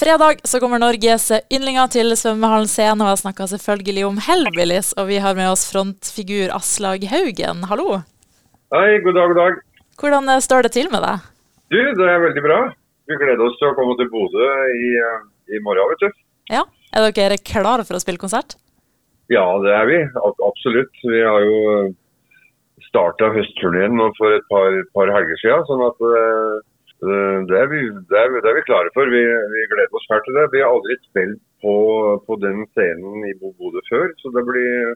fredag så kommer Norges yndlinger til svømmehallen scene, og jeg snakker selvfølgelig om Hellbillies. Og vi har med oss frontfigur Aslag Haugen. Hallo. Hei, god dag, god dag. Hvordan eh, står det til med deg? Du, det er veldig bra. Vi gleder oss til å komme til Bodø i, eh, i morgen, vet du. Ja, Er dere klare for å spille konsert? Ja, det er vi. Absolutt. Vi har jo starta høstturneen for et par, par helger siden. sånn at det, er vi, det, er, det, er vi, klare for. Vi, vi, gleder oss fælt til det. Vi har aldri spilt på, på den scenen i Bodø før, så det blir,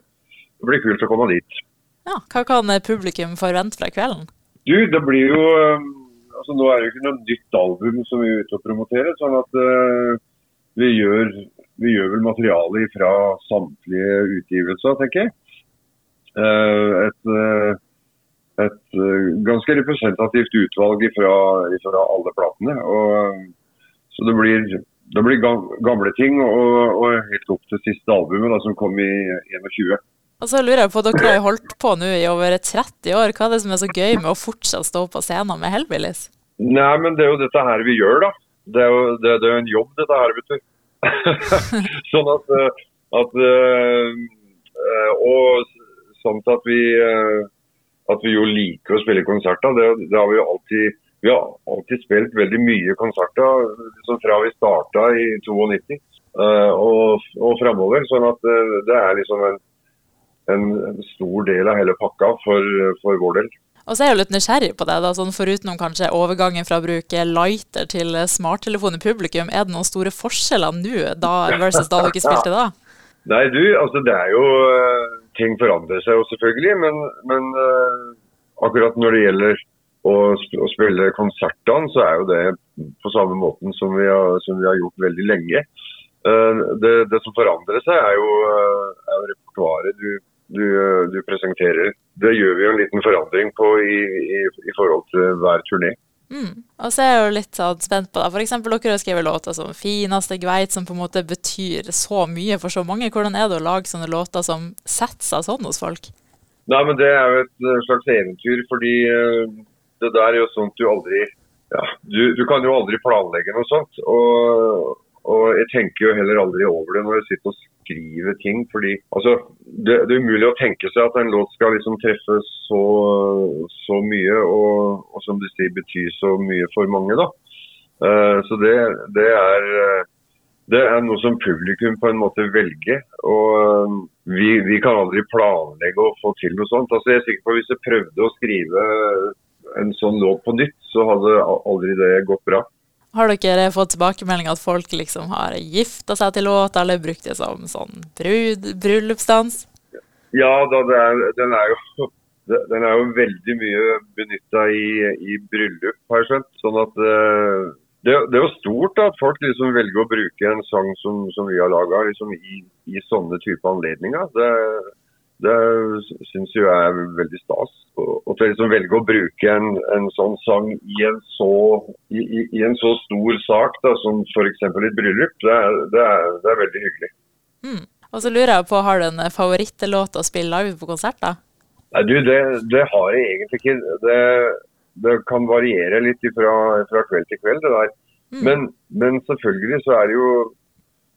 det blir, kult å komme dit. Ja, Hva kan publikum forvente fra kvelden? Du, det blir jo altså Nå er det jo ikke noe nytt album som vi er ute og promoterer. sånn at uh, vi, gjør, vi gjør vel materiale fra samtlige utgivelser, tenker jeg. Uh, et et uh, ganske representativt utvalg fra, alle platene. Og, så det blir, det blir, gamle ting og, og, helt opp til siste albumet da, som kom i 21. Og så lurer jeg på, Dere har jo holdt på nå i over 30 år. Hva er det som er så gøy med å fortsatt stå på scenen med Hellbillies? Nei, men Det er jo dette her vi gjør, da. Det er jo det, det er en jobb, dette her, vet du. sånn at, eh, at Og sånn at vi at vi jo liker å spille konserter. Det, det har vi jo alltid vi har alltid spilt veldig mye konserter liksom fra vi starta i 92 uh, eh, og, og framover. Sånn at uh, det er liksom en, en, stor del av hele pakka for, for vår del. Og så er jeg jo litt nysgjerrig på det, da, sånn forutenom kanskje overgangen fra å bruke lighter til smarttelefon i publikum. Er det noen store forskjeller nå da versus da dere spilte da? Nei, du, altså det er jo eh, Ting forandrer seg jo selvfølgelig, men, men uh, akkurat når det gjelder å, å spille konsertene, så er jo det på samme måten som vi har, som vi har gjort veldig lenge. Uh, det, det, som forandrer seg, er jo, uh, jo repertoaret du, du, du, presenterer. Det gjør vi jo en liten forandring på i, i, i forhold til hver turné. Mm. Og så er jeg jo litt sånn spent på det. For eksempel, dere har skrevet låter som 'Fineste gveit', som på en måte betyr så mye for så mange. Hvordan er det å lage sånne låter som setter seg sånn hos folk? Nei, men Det er jo et eh, slags eventyr, fordi uh, det der er jo sånt du aldri ja, du, du, kan jo aldri planlegge noe sånt. Og, og jeg tenker jo heller aldri over det når jeg sitter og skriver ting. fordi altså, det, det, er umulig å tenke seg at en låt skal liksom treffe så, så mye, og, og, som du sier bety så mye for mange. da. Uh, så det, det, er det er noe som publikum på en måte velger. og uh, vi, vi, kan aldri planlegge å få til noe sånt. Altså, jeg er sikker på at Hvis jeg prøvde å skrive en sånn låt på nytt, så hadde aldri det gått bra. Har dere fått tilbakemelding at folk liksom har gifta seg til låta, eller brukt det som sånn brud, bryllupsdans? Ja, da, er, den, er jo, den er jo veldig mye benytta i, i, bryllup, har jeg skjønt. Sånn at eh, det, det, er jo stort at folk liksom velger å bruke en sang som, som vi har laga liksom i, i, sånne type anledninger. Det, det syns jeg er veldig stas. Å liksom velge å bruke en, en, sånn sang i en så, i, i en så stor sak da, som f.eks. et bryllup, det er, det, er, det er, veldig hyggelig. Mm. Og så lurer jeg på, Har du en favorittlåt å spille live på konsert? da? Nei, du, det, det har jeg egentlig ikke. Det, det kan variere litt fra, fra kveld til kveld. det der. Mm. Men, men selvfølgelig så er det jo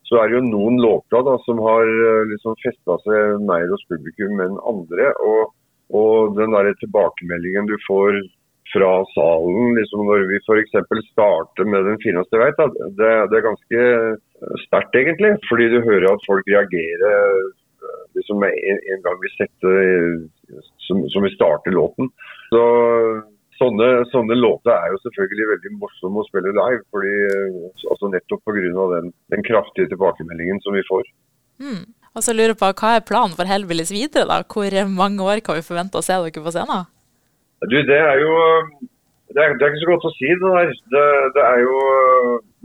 så er det jo noen låter da, som har eh, liksom festa seg mer hos publikum enn andre. Og, og den der tilbakemeldingen du får fra salen liksom når vi f.eks. starter med 'Den fineste veit', det, det, er ganske sterkt egentlig. Fordi du hører at folk reagerer liksom en, en gang vi setter som, som vi starter låten. Så sånne, sånne, låter er jo selvfølgelig veldig morsomme å spille live. fordi, altså Nettopp pga. Den, den kraftige tilbakemeldingen som vi får. Mm. Og så lurer jeg på, Hva er planen for Hellbillies videre? da? Hvor mange år kan vi forvente å se dere på scenen? Du, Det er jo det er, det er ikke så godt å si. Det der. Det, det er jo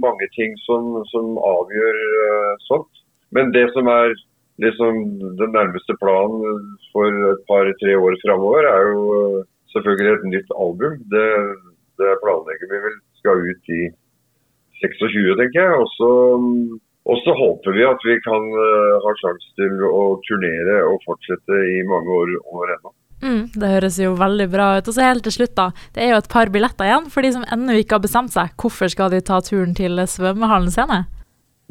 mange ting som, som avgjør uh, sånt. Men det som er liksom den nærmeste planen for et par-tre år framover, er jo selvfølgelig et nytt album. Det, det planlegger vi vel skal ut i 26, tenker jeg. Og så håper vi at vi kan uh, ha sjanse til å turnere og fortsette i mange år, år ennå. Mm, det høres jo veldig bra ut. Og så helt til slutt, da. Det er jo et par billetter igjen for de som ennå ikke har bestemt seg. Hvorfor skal de ta turen til svømmehallen scene?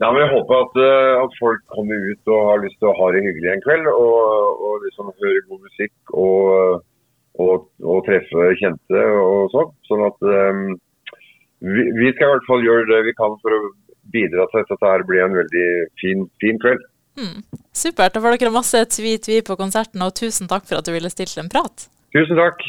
Ja, men Jeg håper at, uh, at, folk kommer ut og har lyst til å ha det hyggelig en kveld. Og, og liksom høre god musikk og, og, og treffe kjente og sånn. Sånn at um, vi, vi, skal i hvert fall gjøre det vi kan for å bidra til at dette blir en veldig fin, fin kveld. Mm. Supert. Da får dere masse tvi-tvi på konserten, og tusen takk for at du ville stille en prat. Tusen takk.